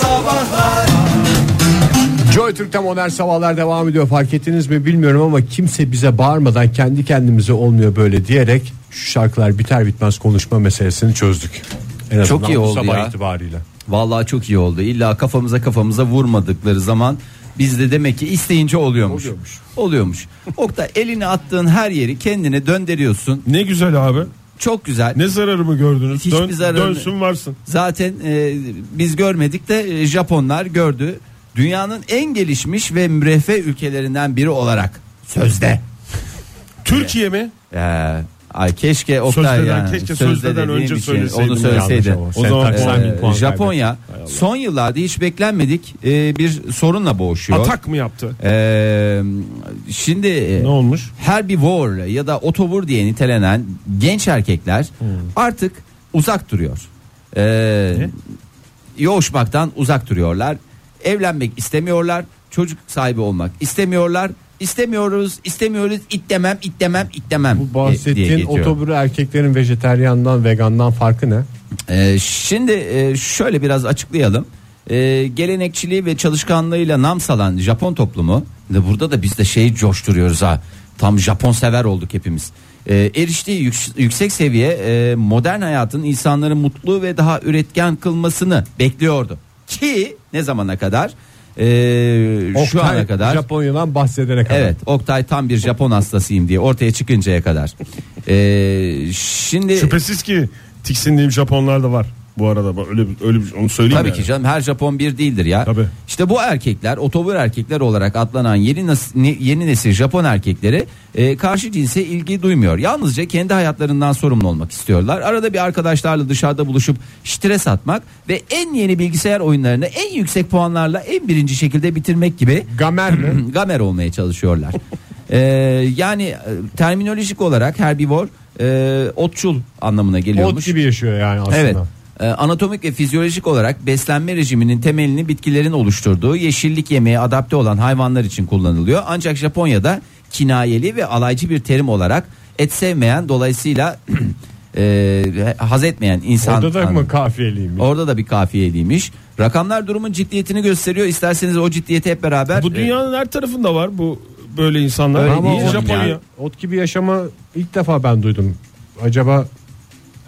Sabahlar Joy Türk'te modern sabahlar devam ediyor fark ettiniz mi bilmiyorum ama kimse bize bağırmadan kendi kendimize olmuyor böyle diyerek şu şarkılar biter bitmez konuşma meselesini çözdük. En Çok iyi oldu sabah ya. itibariyle. Vallahi çok iyi oldu. İlla kafamıza kafamıza vurmadıkları zaman bizde demek ki isteyince oluyormuş. Oluyormuş. Oluyormuş. Okta elini attığın her yeri kendine döndürüyorsun. Ne güzel abi. Çok güzel. Ne zararımı gördünüz? Hiçbir Dön, zararını- Dönsün varsın. Zaten e, biz görmedik de e, Japonlar gördü. Dünyanın en gelişmiş ve müreffeh ülkelerinden biri olarak sözde. Türkiye mi? Ee, ay keşke Oktay Sözleden, yani, keşke sözleden dediğim önce için söyleseydin. onu ama. O zaman Sen taksan bin puan Japonya son yıllarda hiç beklenmedik e, bir sorunla boğuşuyor. Atak mı yaptı? Ee, şimdi e, Ne olmuş? herbivore ya da otobur diye nitelenen genç erkekler Hmm. artık uzak duruyor. Ee, yoğuşmaktan uzak duruyorlar. Evlenmek istemiyorlar. Çocuk sahibi olmak istemiyorlar. İstemiyoruz, istemiyoruz. İtlemem, itlemem, itlemem. Bu e, diye bahsettiğin geçiyor. otobür erkeklerin vejeteryandan vegandan farkı ne? Ee, şimdi e, şöyle biraz açıklayalım. Ee, gelenekçiliği ve çalışkanlığıyla nam salan Japon toplumu burada da biz de şeyi coşturuyoruz ha. Tam Japon sever olduk hepimiz. Ee, eriştiği yük- yüksek seviye e, modern hayatın insanları mutlu ve daha üretken kılmasını bekliyordu. Ki ne zamana kadar? Ee, şu ana kadar. Japonya'dan bahsedene kadar. Evet Oktay tam bir Japon hastasıyım diye ortaya çıkıncaya kadar. Ee, şimdi Şüphesiz ki tiksindiğim Japonlar da var. Bu arada Bak öyle öyle bir onu söyleyeyim Tabii yani. ki canım her Japon bir değildir ya. Tabii. İşte bu erkekler otobur erkekler olarak adlanan yeni, nas- yeni nesil Japon erkekleri e, karşı cinse ilgi duymuyor. Yalnızca kendi hayatlarından sorumlu olmak istiyorlar. Arada bir arkadaşlarla dışarıda buluşup stres atmak ve en yeni bilgisayar oyunlarını en yüksek puanlarla en birinci şekilde bitirmek gibi Gamer mi? gamer olmaya çalışıyorlar. Ee, yani e, terminolojik olarak herbivor e, otçul anlamına geliyormuş. Ot gibi yaşıyor yani aslında. Evet. Ee, anatomik ve fizyolojik olarak beslenme rejiminin temelini bitkilerin oluşturduğu yeşillik yemeğe adapte olan hayvanlar için kullanılıyor. Ancak Japonya'da kinayeli ve alaycı bir terim olarak et sevmeyen dolayısıyla e, haz etmeyen insan. Orada da mı kafiyeliyim? Orada da bir kafiyeliymiş. Rakamlar durumun ciddiyetini gösteriyor. İsterseniz o ciddiyeti hep beraber. Bu dünyanın her tarafında var bu böyle insanlar. Öyle Ama değil Japonya? ya. ot gibi yaşama ilk defa ben duydum. Acaba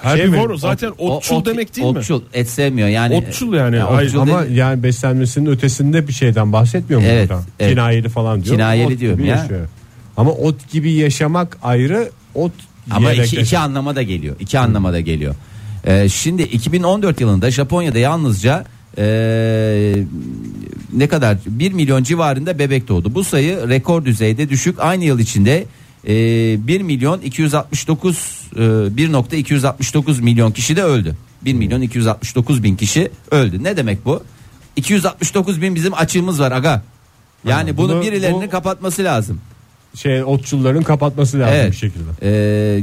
Herbivor mi? zaten O- otçul ot- demek değil mi? Otçul et sevmiyor yani. Otçul yani. Ya, Ay- otçul ama dedi- yani beslenmesinin ötesinde bir şeyden bahsetmiyor mu Evet, burada? evet. Kinayeli falan diyor. Kinayeli Ot diyorum ya. yaşıyor. Ama ot gibi yaşamak ayrı, ot Ama iki, iki anlama da geliyor. İki anlama da geliyor. Ee, şimdi 2014 yılında Japonya'da yalnızca ee, ne kadar 1 milyon civarında bebek doğdu. Bu sayı rekor düzeyde düşük. Aynı yıl içinde ee, 1 milyon 269 ee, 1.269 milyon kişi de öldü. 1 milyon 269 bin kişi öldü. Ne demek bu? 269 bin bizim açığımız var aga. Yani Ha, bunu, bunu- birilerinin bu- kapatması lazım. Şey otçulların kapatması lazım Evet. bir şekilde. Ee,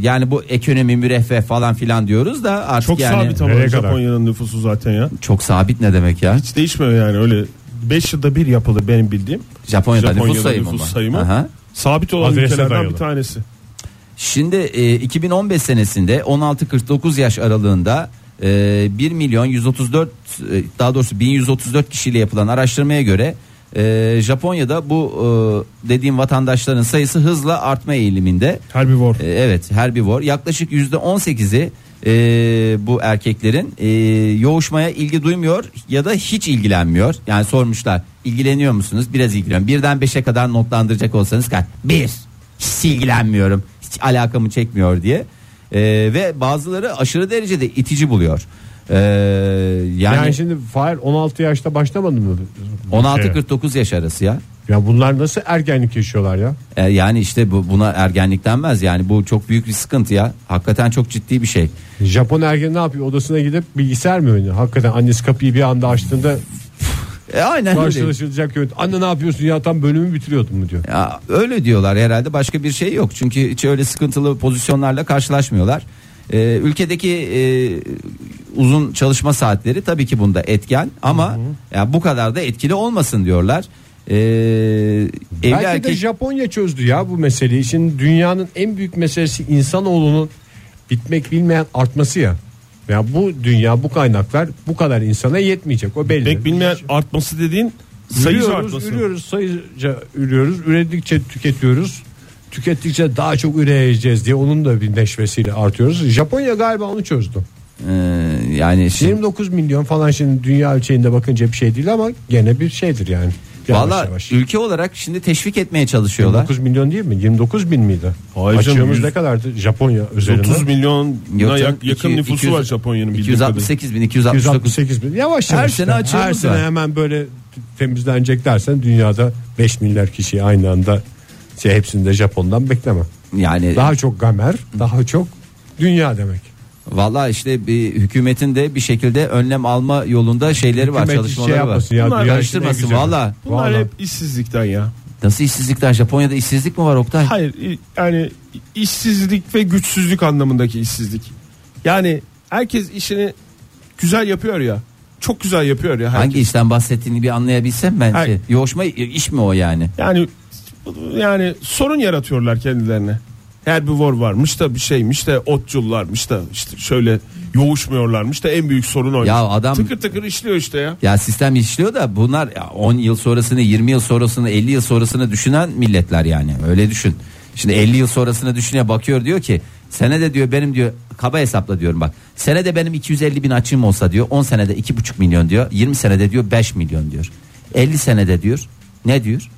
yani bu ekonomi müreffeh falan filan diyoruz da artık Çok yani sabit ama? Japonya'nın nüfusu zaten ya. çok sabit ne demek ya? Hiç değişmiyor yani öyle 5 yılda bir yapılır benim bildiğim. Japonya'da, Japonya'da nüfus sayımı nüfus mı? sayımı. Aha. Sabit olan Adrese ülkelerden dayalı. bir tanesi. Şimdi e, 2015 senesinde 16-49 yaş aralığında e, 1 milyon 134 e, daha doğrusu 1134 kişiyle yapılan araştırmaya göre e, Japonya'da bu e, dediğim vatandaşların sayısı hızla artma eğiliminde. Herbivor. E, evet herbivor yaklaşık yüzde 18'i e, bu erkeklerin e, yoğuşmaya ilgi duymuyor ya da hiç ilgilenmiyor. Yani sormuşlar ilgileniyor musunuz? Biraz ilgileniyorum. Birden beşe kadar notlandıracak olsanız kaç? Bir. Hiç ilgilenmiyorum. Hiç alakamı çekmiyor diye. E, ve bazıları aşırı derecede itici buluyor. E, yani, Yani, şimdi Fahir 16 yaşta başlamadı mı? bu şeye? 16-49 yaş arası ya. Ya bunlar nasıl ergenlik yaşıyorlar ya? E, yani işte bu, buna ergenlik denmez yani bu çok büyük bir sıkıntı ya. Hakikaten çok ciddi bir şey. Japon ergen ne yapıyor? Odasına gidip bilgisayar mı oynuyor? Hakikaten annesi kapıyı bir anda açtığında E, aynen öyle. karşılaşılacak yönet. Anne ne yapıyorsun ya tam bölümü bitiriyordum mu diyor. Ya öyle diyorlar herhalde başka bir şey yok. Çünkü hiç öyle sıkıntılı pozisyonlarla karşılaşmıyorlar. Ee, ülkedeki e, uzun çalışma saatleri tabii ki bunda etken ama ya bu kadar da etkili olmasın diyorlar. Ee, evli Belki de erkek Japonya çözdü ya bu meseleyi. Şimdi dünyanın en büyük meselesi insanoğlunun bitmek bilmeyen artması ya. Ya bu dünya bu kaynaklar bu kadar insana yetmeyecek o belli. Pek bilmeyen artması dediğin Ürüyoruz, artması. ürüyoruz, sayıca ürüyoruz. Üredikçe tüketiyoruz. Tükettikçe daha çok üreyeceğiz diye onun da bir neşvesiyle artıyoruz. Japonya galiba onu çözdü. Ee, yani şimdi, 29 milyon falan şimdi dünya ölçeğinde bakınca bir şey değil ama gene bir şeydir yani. Yavaş valla yavaş. ülke olarak şimdi teşvik etmeye çalışıyorlar. 29 milyon değil mi? 29 bin miydi? Açığımız ne kadardı Japonya üzerinde? 30 milyona Yok canım, yak- yakın iki- nüfusu 200 var Japonya'nın bildiğim kadarıyla. 268 bin 269 268 bin. Yavaş Her yavaş. sene işte. açığımız Her sene hemen böyle temizlenecek dersen dünyada 5 milyar kişi aynı anda şey hepsinde Japon'dan bekleme. yani Daha çok gamer, daha çok dünya demek. Valla işte bir hükümetin de bir şekilde önlem alma yolunda şeyleri var Hükümet çalışmaları şey var. yapmasın ya, Bunlar dünya karıştırmasın, güzel. valla. Bunlar Vallahi. hep işsizlikten ya. Nasıl işsizlikler Japonya'da işsizlik mi var Oktay? Hayır i- yani işsizlik ve güçsüzlük anlamındaki işsizlik. Yani herkes işini güzel yapıyor ya. Çok güzel yapıyor ya. herkes. Hangi işten bahsettiğini bir anlayabilsem ben Hayır. şey. Yoğuşma iş mi o yani? Yani yani sorun yaratıyorlar kendilerine. Her bir var varmış da bir şeymiş de otçullarmış da işte şöyle yoğuşmuyorlarmış da en büyük sorun oymuş. Ya adam- tıkır tıkır işliyor işte ya. Ya sistem işliyor da bunlar ya 10 yıl sonrasını 20 yıl sonrasını 50 yıl sonrasını düşünen milletler yani öyle düşün. Şimdi 50 yıl sonrasını düşünüyor bakıyor diyor ki senede diyor benim diyor kaba hesapla diyorum bak senede benim 250 bin açığım olsa diyor 10 senede 2,5 milyon diyor 20 senede diyor 5 milyon diyor 50 senede diyor ne diyor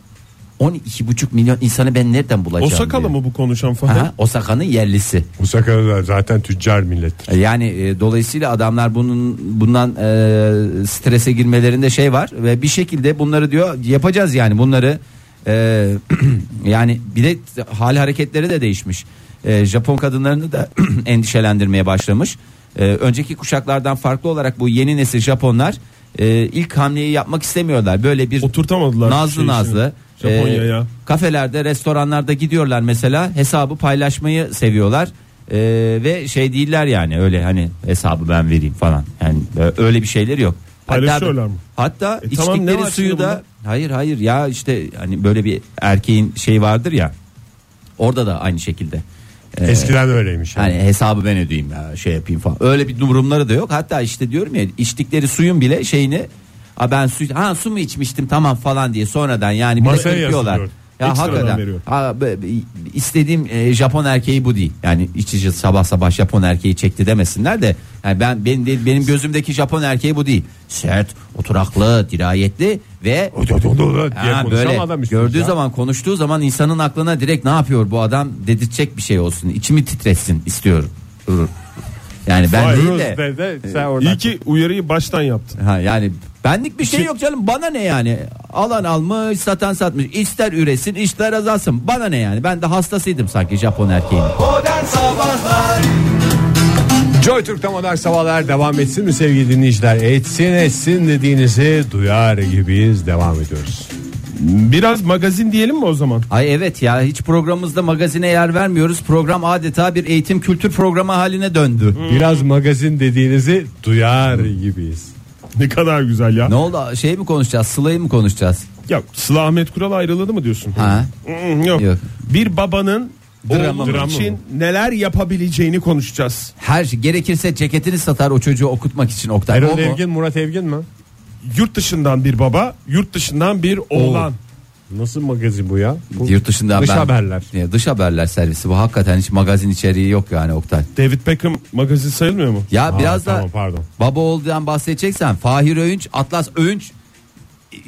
12,5 milyon insanı ben nereden bulacağım Osakalı diyor. mı bu konuşan Fahir? Aha, Osaka'nın yerlisi. Osaka'da zaten tüccar millettir. Yani e, dolayısıyla adamlar bunun bundan e, strese girmelerinde şey var ve bir şekilde bunları diyor yapacağız yani bunları e, yani bir de hal hareketleri de değişmiş. E, Japon kadınlarını da endişelendirmeye başlamış. E, önceki kuşaklardan farklı olarak bu yeni nesil Japonlar e, ilk hamleyi yapmak istemiyorlar. Böyle bir Oturtamadılar nazlı şey nazlı işini. Japonya'ya. e, kafelerde restoranlarda gidiyorlar mesela hesabı paylaşmayı seviyorlar E, ve şey değiller yani öyle hani hesabı ben vereyim falan yani öyle bir şeyleri yok. Paylaşıyorlar mı? Hatta E tamam, içtikleri var suyu da bunda? hayır hayır ya işte hani böyle bir erkeğin şey vardır ya orada da aynı şekilde. E, Eskiden öyleymiş. Yani. Hani hesabı ben ödeyeyim ya şey yapayım falan. Öyle bir durumları da yok. Hatta işte diyorum ya içtikleri suyun bile şeyini "Aa ben su ha su mu içmiştim tamam falan diye sonradan yani bir de Masaya yazılıyor. Ya Ekstradan hakikaten. veriyor. Ha, be- be- istediğim e, Japon erkeği bu değil. Yani içici sabah sabah Japon erkeği çekti demesinler de yani ben benim de- benim gözümdeki Japon erkeği bu değil. Sert, oturaklı, dirayetli ve diye Ha, konuşan böyle adam gördüğü ya. zaman konuştuğu zaman insanın aklına direkt ne yapıyor bu adam dedirtecek bir şey olsun. İçimi titretsin istiyorum. Yani ben Vay, değil de de, de sen oradan İyi ki uyarıyı baştan yaptın. ha yani benlik bir şey yok canım bana ne yani alan almış satan satmış ister üresin ister azalsın bana ne yani ben de hastasıydım sanki Japon erkeğinin. Joy Türk'te modern sabahlar devam etsin mi sevgili dinleyiciler? Etsin etsin dediğinizi duyar gibiyiz. Devam ediyoruz. Biraz magazin diyelim mi o zaman? Ay evet ya hiç programımızda magazine yer vermiyoruz program adeta bir eğitim kültür programı haline döndü. Biraz magazin dediğinizi duyar gibiyiz. Ne kadar güzel ya. Ne oldu şey mi konuşacağız Sıla'yı mı konuşacağız? Ya Sıla Ahmet Kural ayrıldı mı diyorsun? Ha? Mm, Yok. Yok. Bir babanın Dramı oğlu mı? için neler yapabileceğini konuşacağız. Her şey gerekirse ceketini satar o çocuğu okutmak için Oktay. Erol O mu? Evgin, Murat Evgin mi? Yurt dışından bir baba, yurt dışından bir oğlan. Nasıl magazin bu ya? Bu Yurt dışından dış ben- haberler. Ya, dış haberler servisi bu hakikaten hiç magazin içeriği yok yani Oktay. David Beckham magazin sayılmıyor mu? Ya Aa, biraz da tamam, pardon. baba olduğundan bahsedeceksen Fahir Öğünç, Atlas Öğünç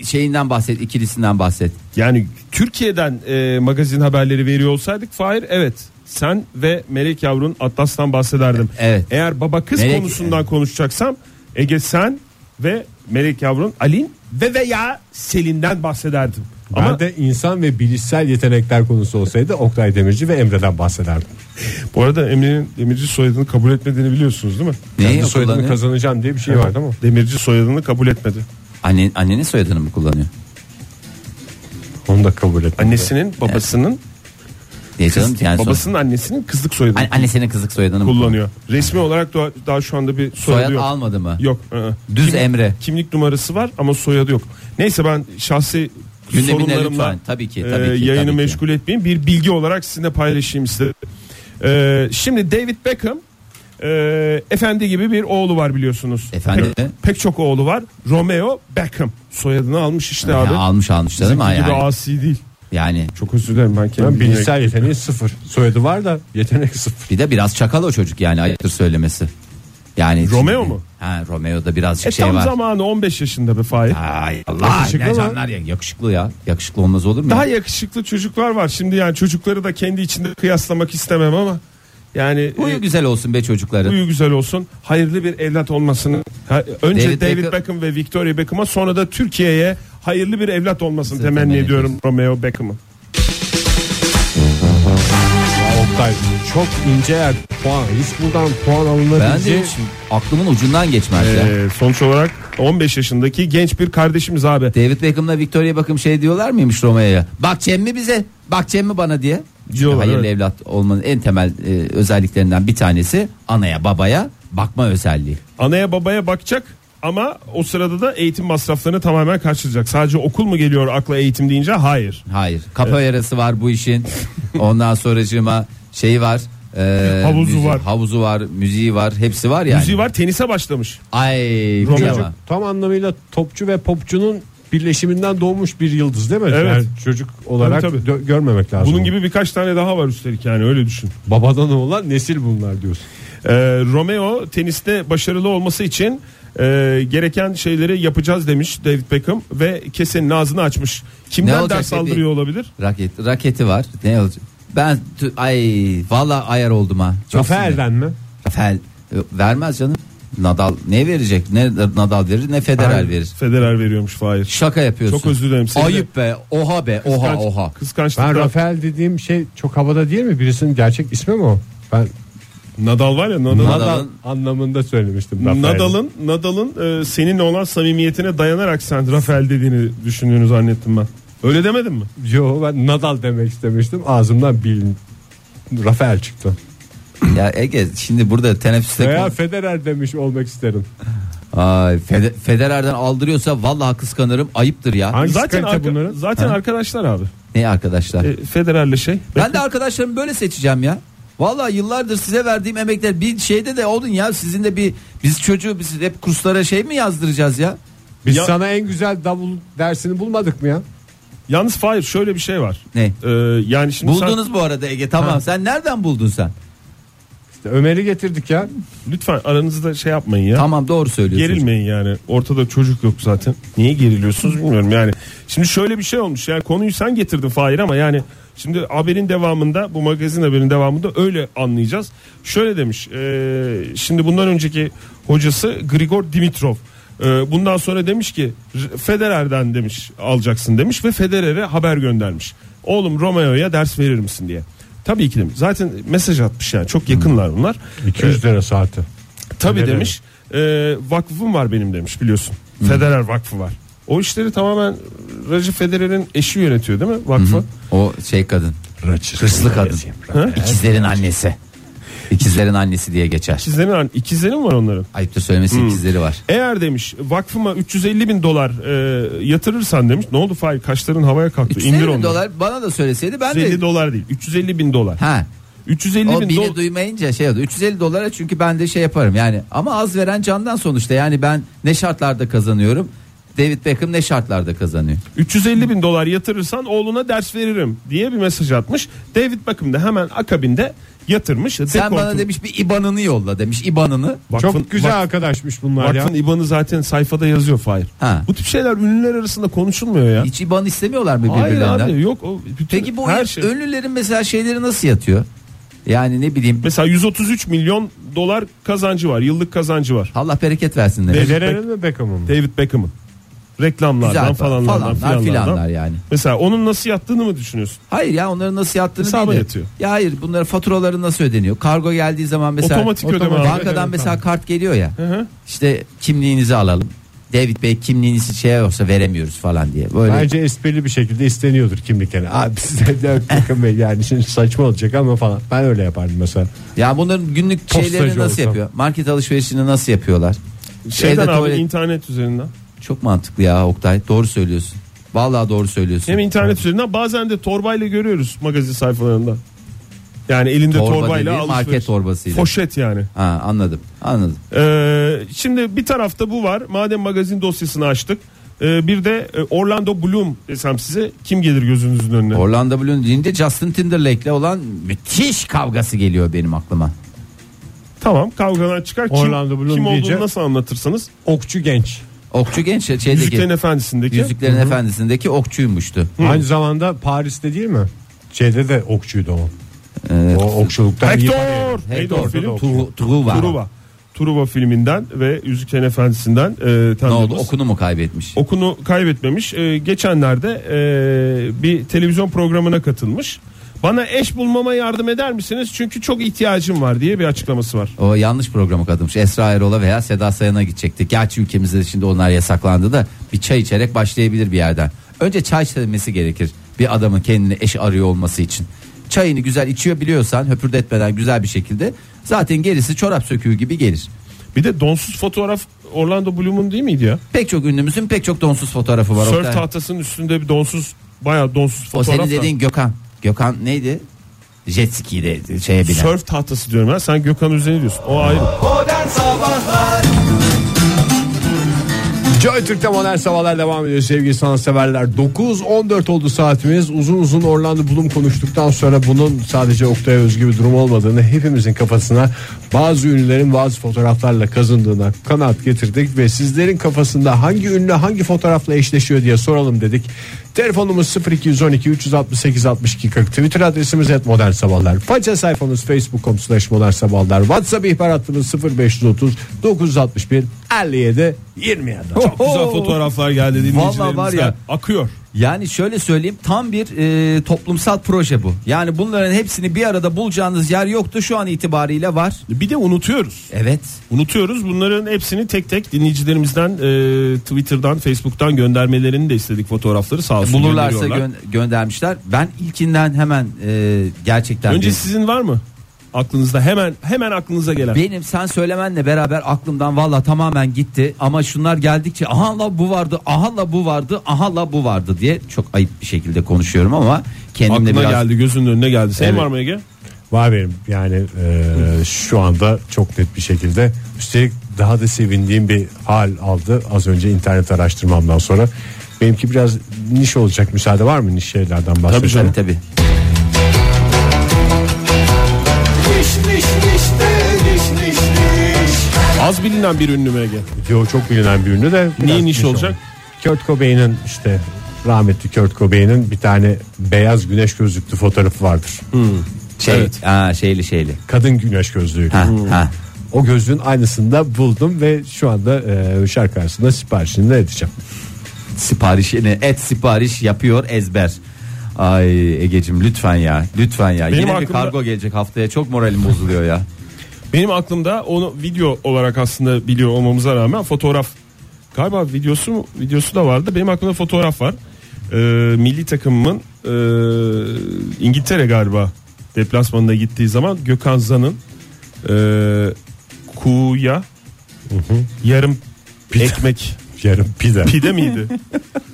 şeyinden bahset, ikilisinden bahset. Yani Türkiye'den e, magazin haberleri veriyor olsaydık Fahir evet sen ve Melek Yavrun Atlas'tan bahsederdim. Evet. Eğer baba kız Melek- konusundan konuşacaksam Ege sen ve Melek Yavrun Alin ve veya Selin'den bahsederdim. Ben Ama de insan ve bilişsel yetenekler konusu olsaydı Oktay Demirci ve Emre'den bahsederdim. bu arada Emre'nin Demirci soyadını kabul etmediğini biliyorsunuz değil mi? Neyi Kendi soyadını kullanıyor? kazanacağım diye bir şey vardı ama. Demirci soyadını kabul etmedi. Anne, annenin soyadını mı kullanıyor? Onu da kabul etmedi. Annesinin babasının Diye canım yani son- babasının annesinin kızlık soyadını Anne- annesinin kızlık soyadını mı kullanıyor. Resmi olarak daha, daha şu anda bir soyadı Soyad yok. almadı mı? Yok. ı-ı. Düz Emre. Kimlik numarası var ama soyadı yok. Neyse ben şahsi Gündemine sorunlarımla lütfen. Tabii ki, e, tabii ki, yayını tabii ki. meşgul etmeyeyim. Bir bilgi olarak sizinle paylaşayım istedim. E, şimdi David Beckham e, efendi gibi bir oğlu var biliyorsunuz. Efendi pek, pek çok oğlu var. Romeo Beckham soyadını almış işte Ya abi. almış almış canım Bizimki gibi yani. asi değil. Yani Çok özür dilerim ben Ben kendim bilgisayar yeteneği sıfır. Soyadı var da yetenek sıfır. bir de biraz çakal o çocuk yani ayıptır söylemesi. Yani Romeo mu? Ha Romeo'da birazcık E şey tam var. zamanı 15 yaşında be Fahir. Ay Allah Yakışıklı ne canlar ya yakışıklı ya. Yakışıklı olmaz olur mu? Daha yakışıklı çocuklar var. Şimdi yani çocukları da kendi içinde kıyaslamak istemem ama yani Huyu e, güzel olsun be çocukların. Uyu güzel olsun. Hayırlı bir evlat olmasını. Ha, önce David David, Beckham- Beckham ve Victoria Beckham'a sonra da Türkiye'ye hayırlı bir evlat olmasını Size temenni temenni ediyorum Romeo Beckham'ı. Oktay çok ince yer puan. Hiç buradan puan Ben de hiç aklımın ucundan geçmez ya. Ee, sonuç olarak 15 yaşındaki genç bir kardeşimiz abi. David Beckham'la Victoria Beckham şey diyorlar mıymış Romeo'ya? Bak Cem mi bize? Bak Cem mi bana diye. Diyorlar, hayırlı evet. evlat olmanın en temel e, özelliklerinden bir tanesi anaya babaya bakma özelliği. Anaya babaya bakacak ama o sırada da eğitim masraflarını tamamen karşılayacak. Sadece okul mu geliyor akla eğitim deyince? Hayır. Hayır. Kafa yarası var bu işin. Ondan sonracığıma şeyi var. e, Havuzu var. Havuzu var, müziği var, hepsi var yani. Müziği var tenise başlamış. Ay çocuk tam anlamıyla topçu ve popçunun birleşiminden doğmuş bir yıldız değil mi? Evet. Yani çocuk olarak Tabii, tabii. dö- görmemek lazım. Bunun gibi birkaç tane daha var üstelik yani öyle düşün. Babadan oğlan nesil bunlar diyorsun. Ee, Romeo teniste başarılı olması için e, gereken şeyleri yapacağız demiş David Beckham ve kesenin ağzını açmış. Ne Kimden olacak ders dedi? aldırıyor olabilir? Raket, raketi var. Ne olacak? Ben ay valla ayar oldum ha. Çok. Rafael'den mi? Rafael e, vermez canım. Nadal ne verecek? Ne Nadal verir ne Federer Hayır, verir. Federer veriyormuş Fahir. Şaka yapıyorsun. Çok özür dilerim. Seni de Ayıp be. Oha be. Oha kıskanç- oha. Kıskançlıkla. Ben Rafael dediğim şey çok havada değil mi? Birisinin gerçek ismi mi o? Ben Nadal var ya Nadal. Nadal- anlamında söylemiştim. Rafael. Nadal'ın Nadal'ın e, seninle olan samimiyetine dayanarak sen Rafael dediğini düşündüğünü zannettim ben. Öyle demedin mi? Yo ben Nadal demek istemiştim. Ağzımdan bilin. Rafael çıktı. Ya Ege şimdi burada teneffüste Veya Federer demiş olmak isterim. Ay Fede- Federer'den aldırıyorsa vallahi kıskanırım. Ayıptır ya. Hangisi zaten arka- bunların? zaten Ha? arkadaşlar abi. Ne arkadaşlar? E, Federer'le şey. ben de arkadaşlarımı böyle seçeceğim ya. Vallahi yıllardır size verdiğim emekler bir şeyde de olun ya sizin de bir biz çocuğu biz hep kurslara şey mi yazdıracağız ya? Biz Ya- sana en güzel davul dersini bulmadık mı ya? Yalnız Fahir şöyle bir şey var. Ne? E, yani şimdi sen- Buldunuz bu arada Ege tamam. Ha. Sen nereden buldun sen? İşte Ömer'i getirdik ya. lütfen aranızda şey yapmayın ya. Tamam doğru söylüyorsun. Gerilmeyin yani. Ortada çocuk yok zaten. Niye geriliyorsunuz bilmiyorum yani. Şimdi şöyle bir şey olmuş. Yani konuyu sen getirdin Fahir ama yani şimdi haberin devamında bu magazin haberin devamında öyle anlayacağız. Şöyle demiş. e, şimdi bundan önceki hocası Grigor Dimitrov. E, bundan sonra demiş ki Federer'den demiş alacaksın demiş ve Federer'e haber göndermiş. Oğlum Romeo'ya ders verir misin diye. Tabii ki demiş. Zaten mesaj atmış yani. Çok yakınlar bunlar. 200 lira saati. Tabii Federer. demiş. E, vakfım var benim demiş biliyorsun. Federer Vakfı var. O işleri tamamen Roger Federer'in eşi yönetiyor değil mi vakfı? O şey kadın. Hırslı kadın. İkizlerin annesi. İkizlerin annesi diye geçer. İkizlerin, an- ikizleri mi var onların? Ayıptır söylemesi ikizleri var. Eğer demiş vakfıma 350 bin dolar e, yatırırsan demiş. Ne oldu Fahir kaşların havaya kalktı. 350 İndir bin onu. dolar bana da söyleseydi ben 350 de dolar değil 350 bin dolar. ha 350 o bin bini dolar. duymayınca şey oldu 350 dolara çünkü ben de şey yaparım yani ama az veren candan sonuçta yani ben ne şartlarda kazanıyorum David Beckham ne şartlarda kazanıyor 350 bin dolar yatırırsan oğluna ders veririm diye bir mesaj atmış. David Beckham da hemen akabinde yatırmış. sen Dekortu- bana demiş bir IBAN'ını yolla demiş IBAN'ını Vakfın- Çok güzel vak- arkadaşmış bunlar ya. Vakfın IBAN'ı zaten sayfada yazıyor Fahir. Ha. Bu tip şeyler ünlüler arasında konuşulmuyor ya. hiç IBAN istemiyorlar mı Hayır birbirlerinden abi yok. O bütün, peki bu her şey. ünlülerin mesela şeyleri nasıl yatıyor yani ne bileyim Mesela 133 milyon dolar kazancı var. Yıllık kazancı var. Allah bereket versin demiş. Federer'in mi Beckham'ın mı? David Beckham'ın. Reklamlardan Güzel falanlardan falanlar filanlardan. filanlar yani. Mesela onun nasıl yattığını mı düşünüyorsun? Hayır ya onların nasıl yattığını Hesaba değil de. yatıyor. Ya hayır bunların faturaları nasıl ödeniyor? Kargo geldiği zaman mesela Otomatik ödeme abi. bankadan Evet, mesela tamam. kart geliyor ya. Hı hı. İşte kimliğinizi alalım. David Bey kimliğinizi şey yoksa veremiyoruz falan diye. Böyle Bence esprili bir şekilde isteniyordur kimlik yani. Abi size de Beckham Bey yani şimdi saçma olacak ama falan. Ben öyle yapardım mesela. ya bunların günlük Postacı şeylerini nasıl olsam. yapıyor? Market alışverişini nasıl yapıyorlar? Şeyden Evde abi tuvalet- internet üzerinden. Çok mantıklı ya Oktay. Doğru söylüyorsun. Vallahi doğru söylüyorsun. Hem internet üzerinden bazen de torbayla görüyoruz magazin sayfalarında. Yani elinde Torba torbayla market alışveriş. torbasıyla. Poşet yani. Ha, anladım anladım. Ee, şimdi bir tarafta bu var. Madem magazin dosyasını açtık. ee, bir de e, Orlando Bloom desem size kim gelir gözünüzün önüne? Orlando Bloom deyince Justin Timberlake'le olan müthiş kavgası geliyor benim aklıma. tamam kavgadan çıkar. Kim, Orlando Bloom kim olduğunu diyece- nasıl anlatırsanız. Okçu genç. Okçu genç şeydeki Yüzüklerin Efendisi'ndeki. Yüzüklerin Efendisi'ndeki okçuymuştu. Aynı zamanda Paris'te değil mi? Şeyde de okçuydu o. Evet. O okçuluktan Hector. o Hector, film? Tru- Truva. Truva. Truva filminden ve Yüzüklerin Efendisi'nden e, Ne tanıdığımız. oldu okunu mu kaybetmiş? Okunu kaybetmemiş. E, geçenlerde e, bir televizyon programına katılmış. Bana eş bulmama yardım eder misiniz? Çünkü çok ihtiyacım var diye bir açıklaması var. O yanlış programı katılmış. Esra Erol'a veya Seda Sayan'a gidecekti. Gerçi ülkemizde şimdi onlar yasaklandı da bir çay içerek başlayabilir bir yerden. Önce çay içmesi gerekir. Bir adamın kendine eş arıyor olması için. Çayını güzel içiyor biliyorsan höpürdetmeden güzel bir şekilde zaten gerisi çorap söküğü gibi gelir. Bir de donsuz fotoğraf Orlando Bloom'un değil miydi ya? Pek çok ünlümüzün pek çok donsuz fotoğrafı var. Oktay. tahtasının üstünde bir donsuz bayağı donsuz o fotoğraf. senin da. dediğin Gökhan. Gökhan neydi? Jet ski'de şeye binen. Surf tahtası diyorum ya. Sen Gökhan Özen'i diyorsun. O ayrı. Joy Türk'te modern sabahlar devam ediyor sevgili sanatseverler. 9.14 oldu saatimiz. Uzun uzun Orlando Bloom konuştuktan sonra bunun sadece Oktay'a özgü bir durum olmadığını hepimizin kafasına bazı ünlülerin bazı fotoğraflarla kazındığına kanaat getirdik ve sizlerin kafasında hangi ünlü hangi fotoğrafla eşleşiyor diye soralım dedik. Telefonumuz 0212 368 62 40 Twitter adresimiz et modern sabahlar. Faça sayfamız facebook.com slash modern sabahlar. WhatsApp ihbar hattımız 0530 961 57 27. Çok güzel fotoğraflar geldi dinleyicilerimizden. Vallahi var ya. Akıyor. Yani şöyle söyleyeyim tam bir e, toplumsal proje bu. Yani bunların hepsini bir arada bulacağınız yer yoktu şu an itibariyle var. Bir de unutuyoruz. Evet. Unutuyoruz. Bunların hepsini tek tek dinleyicilerimizden e, Twitter'dan, Facebook'tan göndermelerini de istedik fotoğrafları sağ olsun. Bulurlarsa gö- göndermişler. Ben ilkinden hemen e, gerçekten Önce bir- sizin var mı? Aklınızda hemen hemen aklınıza gelen. benim sen söylemenle beraber aklımdan valla tamamen gitti ama şunlar geldikçe aha la bu vardı aha la bu vardı aha la bu vardı diye çok ayıp bir şekilde konuşuyorum ama kendimle Aklına biraz geldi, gözünün önüne geldi. Senin Evet. var mı Ege? Var benim yani e, şu anda çok net bir şekilde üstelik daha da sevindiğim bir hal aldı az önce internet araştırmamdan sonra. Benimki biraz niş olacak müsaade var mı niş şeylerden bahsedelim. tabii tabii. Az bilinen bir ünlü mü Ege? Yo, çok bilinen bir ünlü de. biraz Niye niş olacak? Kurt Cobain'in işte rahmetli Kurt Cobain'in bir tane beyaz güneş gözlüklü fotoğrafı vardır. Şey, Evet. aa, şeyli şeyli. Kadın güneş gözlüğü. Ha, ha. O gözlüğün aynısını da buldum ve şu anda e, şarkı arasında siparişini de edeceğim. siparişini et sipariş yapıyor ezber. Ay Egecim lütfen ya lütfen ya. Benim Yine bir aklımda- kargo gelecek haftaya çok moralim bozuluyor ya. Benim aklımda onu video olarak aslında biliyor olmamıza rağmen fotoğraf galiba videosu mu- videosu da vardı. Benim aklımda fotoğraf var. Ee, milli takımımın e, İngiltere galiba deplasmanına gittiği zaman Gökhan Zan'ın e, kuğuya yarım ekmek Yarım pide. pide miydi?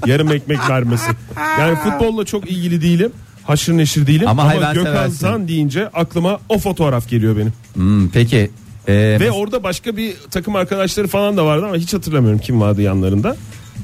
yarım ekmek vermesi. Yani futbolla çok ilgili değilim. Haşır neşir değilim Ama ama, Gökhan seversin. Zan deyince aklıma o fotoğraf geliyor benim. Hmm, peki. Ee, Ve orada başka bir takım arkadaşları falan da vardı ama hiç hatırlamıyorum kim vardı yanlarında.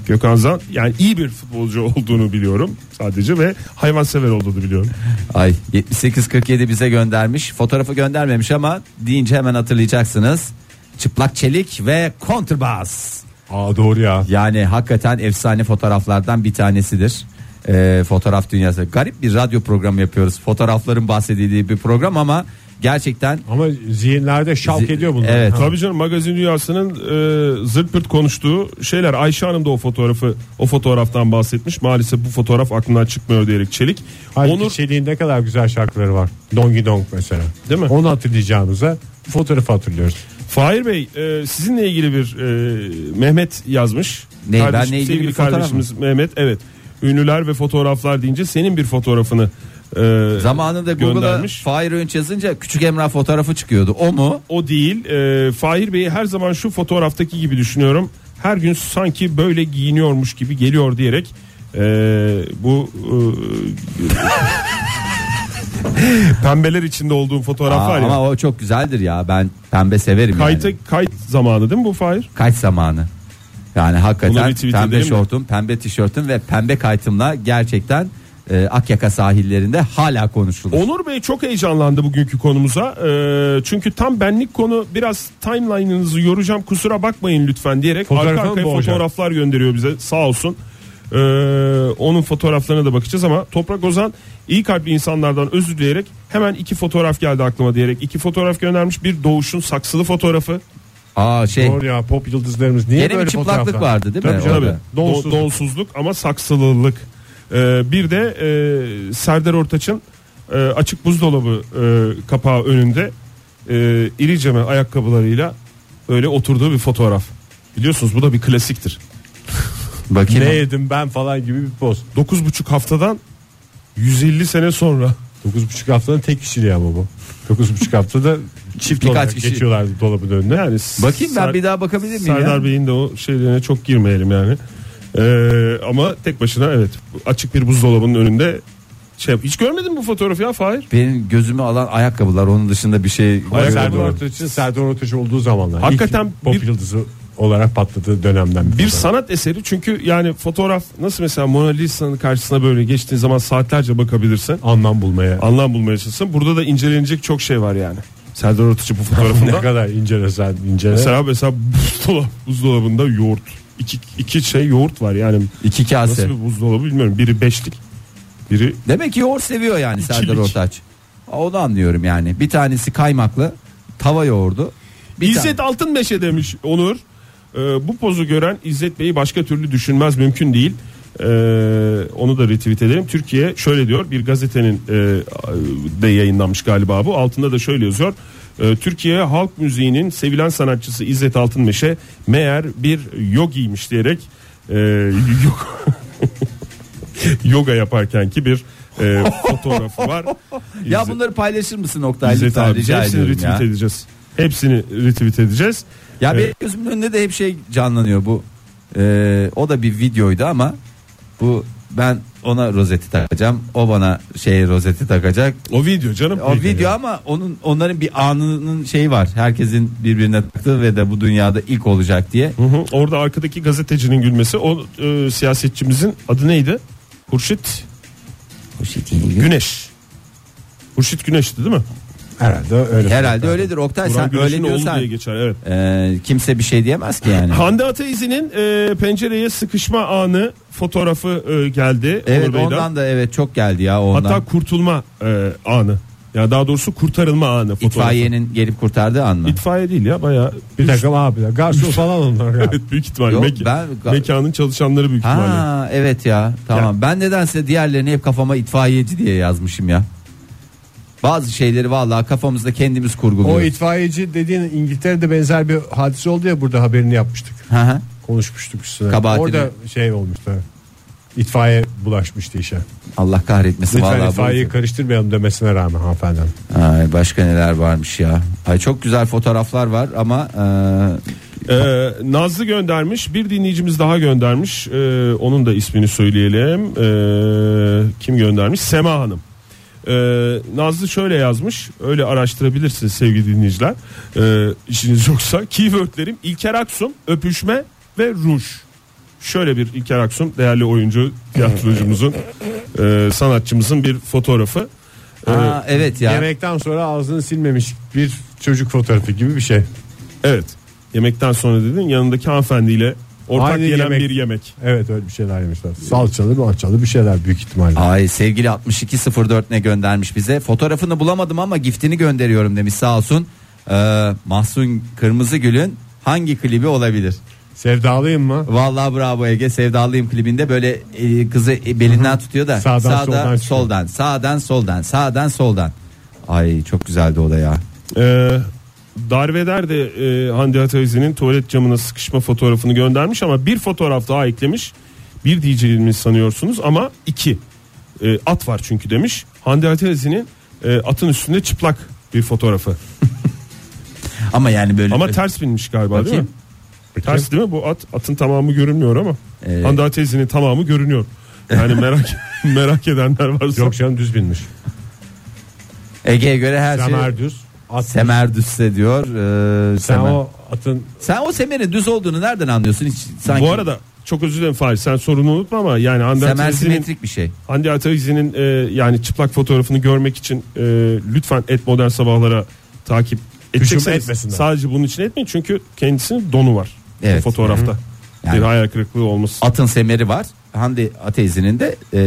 Gökhan Zan yani iyi bir futbolcu olduğunu biliyorum sadece ve hayvansever olduğunu biliyorum. Ay 7847 bize göndermiş. Fotoğrafı göndermemiş ama deyince hemen hatırlayacaksınız. Çıplak çelik ve kontrbas. Aa doğru ya. Yani hakikaten efsane fotoğraflardan bir tanesidir. Ee, fotoğraf dünyası. Garip bir radyo programı yapıyoruz. Fotoğrafların bahsedildiği bir program ama gerçekten Ama zihinlerde şalk Zi- ediyor bunlar. Evet. Tabii canım magazin dünyasının e, zırt pırt konuştuğu şeyler. Ayşe Hanım da o fotoğrafı o fotoğraftan bahsetmiş. Maalesef bu fotoğraf aklından çıkmıyor diyerek Çelik. Halbuki Onur Çelik'in ne kadar güzel şarkıları var. Dongi Dong mesela. Değil mi? Onu hatırlayacağımıza bu fotoğrafı hatırlıyoruz. Fahir Bey e, sizinle ilgili bir e, Mehmet yazmış. Ne, Kardeş- benle ilgili sevgili bir fotoğraf kardeşimiz Mehmet evet. Ünlüler ve fotoğraflar deyince senin bir fotoğrafını e, zamanında Google'a göndermiş. Fahir Öğünç yazınca küçük Emrah fotoğrafı çıkıyordu. O mu? O değil. E, Fahir Bey'i her zaman şu fotoğraftaki gibi düşünüyorum. Her gün sanki böyle giyiniyormuş gibi geliyor diyerek e, bu e, Pembeler içinde olduğum fotoğraf Aa, var ya. ama o çok güzeldir ya. Ben pembe severim Kayıta, yani. Kayıt zamanı değil mi bu Fahir? Kaç zamanı? Yani hakikaten pembe şortum, pembe tişörtüm ve pembe kaytımla gerçekten e, Akyaka sahillerinde hala konuşulur. Onur Bey çok heyecanlandı bugünkü konumuza. Ee, çünkü tam benlik konu biraz timeline'ınızı yoracağım kusura bakmayın lütfen diyerek Fotoğrafı arka arkaya fotoğraflar gönderiyor bize sağ olsun. Ee, onun fotoğraflarına da bakacağız ama Toprak Ozan iyi kalpli insanlardan özür dileyerek hemen iki fotoğraf geldi aklıma diyerek iki fotoğraf göndermiş. Bir doğuşun saksılı fotoğrafı. Aa şey Doğru ya pop yıldızlarımız niye Gene bir böyle çıplaklık fotoğraflar? vardı değil mi Tabii canım. orada? Donsuz. Don- donsuzluk ama saksılılık. Ee, bir de e, Serdar Ortaç'ın e, açık buzdolabı e, kapağı önünde e, iriceme ayakkabılarıyla öyle oturduğu bir fotoğraf. Biliyorsunuz bu da bir klasiktir. bakayım. Ne yedim ben falan gibi bir poz. 9,5 haftadan 150 sene sonra 9,5 haftanın tek kişiliği ama bu. 9,5 haftada çift Birkaç olarak kişi. geçiyorlardı dolabın önüne. yani Bakayım ben bir daha bakabilir miyim Serdar ya? Bey'in de o şeylerine çok girmeyelim yani. Ee, ama tek başına evet açık bir buzdolabının önünde şey hiç görmedin mi bu fotoğrafı ya Fahir? Benim gözümü alan ayakkabılar onun dışında bir şey. Ayakkabı Serdar var. Ortaç'ın Serdar Ortaç olduğu zamanlar. Hakikaten İlk pop bir- yıldızı olarak patladığı dönemden Bir fotoğraf. sanat eseri çünkü yani fotoğraf nasıl mesela Mona Lisa'nın karşısına böyle geçtiğin zaman saatlerce bakabilirsin. anlam bulmaya. Anlam bulmaya çalışsın. Burada da incelenecek çok şey var yani. Serdar Ortaç'ı bu ne fotoğrafında. kadar incelesen incele. mesela mesela buzdolabı, buzdolabında yoğurt. İki, iki şey yoğurt var yani. İki kase. Nasıl bir buzdolabı bilmiyorum. Biri beşlik. Biri Demek ki yoğurt seviyor yani Serdar İkilik. Ortaç. Onu anlıyorum yani. Bir tanesi kaymaklı tava yoğurdu. Bir İzzet Altınmeşe demiş Onur. Ee, bu pozu gören İzzet Bey'i başka türlü düşünmez mümkün değil. Ee, onu da retweet edelim. Türkiye şöyle diyor bir gazetenin e, de yayınlanmış galiba bu. Altında da şöyle yazıyor. Ee, Türkiye halk müziğinin sevilen sanatçısı İzzet Altınmeşe meğer bir yogiymiş diyerek e, yok- yoga yaparken ki bir e, fotoğrafı var. Ya İzzet- bunları paylaşır mısın Oktay İzzet lütfen abi rica hepsini ediyorum ya. retweet edeceğiz. Hepsini retweet edeceğiz. Ya Evet. benim gözümün önünde de hep şey canlanıyor bu. Ee, o da bir videoydu ama bu ben ona rozeti takacağım. O bana şey rozeti takacak. O video canım. O video ama onun onların bir anının şeyi var. Herkesin birbirine taktığı ve de bu dünyada ilk olacak diye. Hı hı. Orada arkadaki gazetecinin gülmesi o e, siyasetçimizin adı neydi? Hurşit Güneş. Hurşit Güneş'ti değil mi? Herhalde öyle. Herhalde öyledir Oktay Burhan sen Güneş'in öyle diyorsan diye geçer evet. e, kimse bir şey diyemez ki yani. Hande Ataizi'nin e, pencereye sıkışma anı fotoğrafı e, geldi. Evet Onur Bey'den. ondan da evet çok geldi ya ondan. Hatta kurtulma e, anı. Ya daha doğrusu kurtarılma anı fotoğrafı. İtfaiyenin gelip kurtardığı an mı? İtfaiye değil ya bayağı. Bir dakika abi. Garson falan onlar ya. Evet büyük ihtimalle. Yok, Mek- ben- mekanın çalışanları büyük ihtimalle. Ha evet ya tamam. Ben nedense diğerlerini hep kafama itfaiyeci diye yazmışım ya. Bazı şeyleri vallahi kafamızda kendimiz O kurguluyoruz. itfaiyeci dediğin İngiltere'de benzer bir hadise oldu ya burada haberini yapmıştık. Hı hı. Konuşmuştuk üstüne. Kabahatini- Orada şey olmuştu. İtfaiye bulaşmıştı işe. Allah kahretmesin Lütfen vallahi. itfaiyeyi bu- karıştırmayalım demesine rağmen hanımefendi. Ay, başka neler varmış ya. Ay çok güzel fotoğraflar var ama e, Ee, Nazlı göndermiş bir dinleyicimiz daha göndermiş Ee, onun da ismini söyleyelim Ee, kim göndermiş Sema Hanım Ee, Nazlı şöyle yazmış. Öyle araştırabilirsiniz sevgili dinleyiciler. Ee, işiniz yoksa. Keywordlerim İlker Aksum öpüşme ve ruj. Şöyle bir İlker Aksum değerli oyuncu tiyatrocumuzun e, sanatçımızın bir fotoğrafı. Ee, aa, evet ya. Yemekten sonra ağzını silmemiş bir çocuk fotoğrafı gibi bir şey. evet. Yemekten sonra dedin yanındaki hanımefendiyle ortak Aynı yenen yemek. bir yemek Evet öyle bir şeyler yemişler. Salçalı malçalı bir şeyler büyük ihtimalle. Ay sevgili 6204 ne göndermiş bize. Fotoğrafını bulamadım ama giftini gönderiyorum demiş sağ olsun. Ee, Mahsun Kırmızıgül'ün hangi klibi olabilir? Sevdalıyım mı? Vallahi bravo Ege sevdalıyım klibinde böyle e, kızı e, belinden tutuyor da Sağdan, sağda soldan soldan, çıkıyor. sağdan soldan sağdan soldan. Ay çok güzeldi o da ya. Ee, Darveder de e, Hande Ataizi'nin tuvalet camına sıkışma fotoğrafını göndermiş ama bir fotoğraf daha eklemiş. Bir diyeceğimiz sanıyorsunuz ama iki. E, at var çünkü demiş. Hande Ataizi'nin e, atın üstünde çıplak bir fotoğrafı. Ama yani böyle Ama ters binmiş galiba değil Bakayım. mi? Ters değil mi? Bu at atın tamamı görünmüyor ama. Ee, Hande Ataizi'nin tamamı görünüyor. Yani merak merak edenler varsa. Yok canım düz binmiş. Ege'ye göre her şey Semerdüz. At. semerdüsse diyor. Ee, Sen semer- o atın Sen o semerin düz olduğunu nereden anlıyorsun hiç sanki? Bu arada çok özür dilerim Fahir sen sorunu unutma ama yani Hande semer simetrik bir şey. Hande Ataiz'in e, yani çıplak fotoğrafını görmek için e, lütfen et modern sabahlara takip edecekseniz etmesinler. sadece bunun için etmeyin çünkü kendisinin donu var Evet. o fotoğrafta. Yani- Bir hayal kırıklığı olmasın. Atın semeri var. Hande Ateiz'inin de e,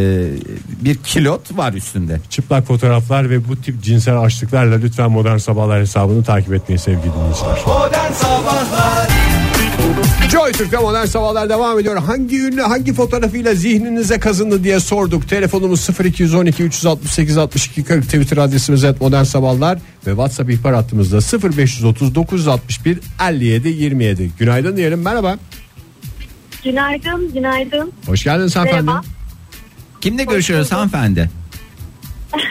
bir kilot var üstünde. çıplak fotoğraflar ve bu tip cinsel açlıklarla lütfen modern sabahlar hesabını takip etmeyi sevgili dinleyiciler. Modern Sabahlar Joy Türk'te modern sabahlar devam ediyor. Hangi ünlü hangi fotoğrafıyla zihninize kazındı diye sorduk. Telefonumuz 0212 368 62 40 Twitter adresimiz et modern sabahlar ve WhatsApp ihbar hattımızda 0530 961 57 27. Günaydın diyelim merhaba. Günaydın, günaydın. Hoş geldiniz hanımefendi. Merhaba. Kimle görüşüyoruz hanımefendi?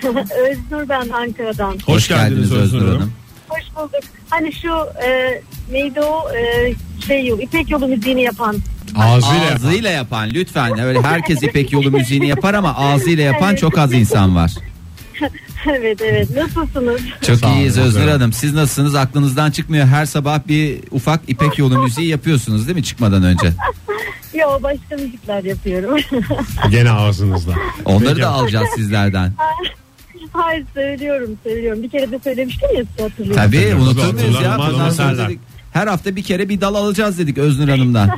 Öznur ben Ankara'dan. Hoş geldiniz Öznur Hanım. Hoş bulduk. Hani şu e, neydi o e, şey yol, İpek yolu müziğini yapan. Ağzıyla. Ağzıyla yapan lütfen. Öyle herkes İpek yolu müziğini yapar ama ağzıyla yapan çok az insan var. evet evet. Nasılsınız? Çok Sağ olun, iyiyiz Öznur Hanım. Siz nasılsınız? Aklınızdan çıkmıyor. Her sabah bir ufak İpek yolu müziği yapıyorsunuz değil mi çıkmadan önce? Yo başka müzikler yapıyorum. Gene ağzınızda. Onları Peki. da alacağız sizlerden. Hayır söylüyorum söylüyorum. Bir kere de söylemiştim ya size hatırlıyorum. Tabii muyuz ya? sonra dedik, her hafta bir kere bir dal alacağız dedik Öznur Hanım'dan.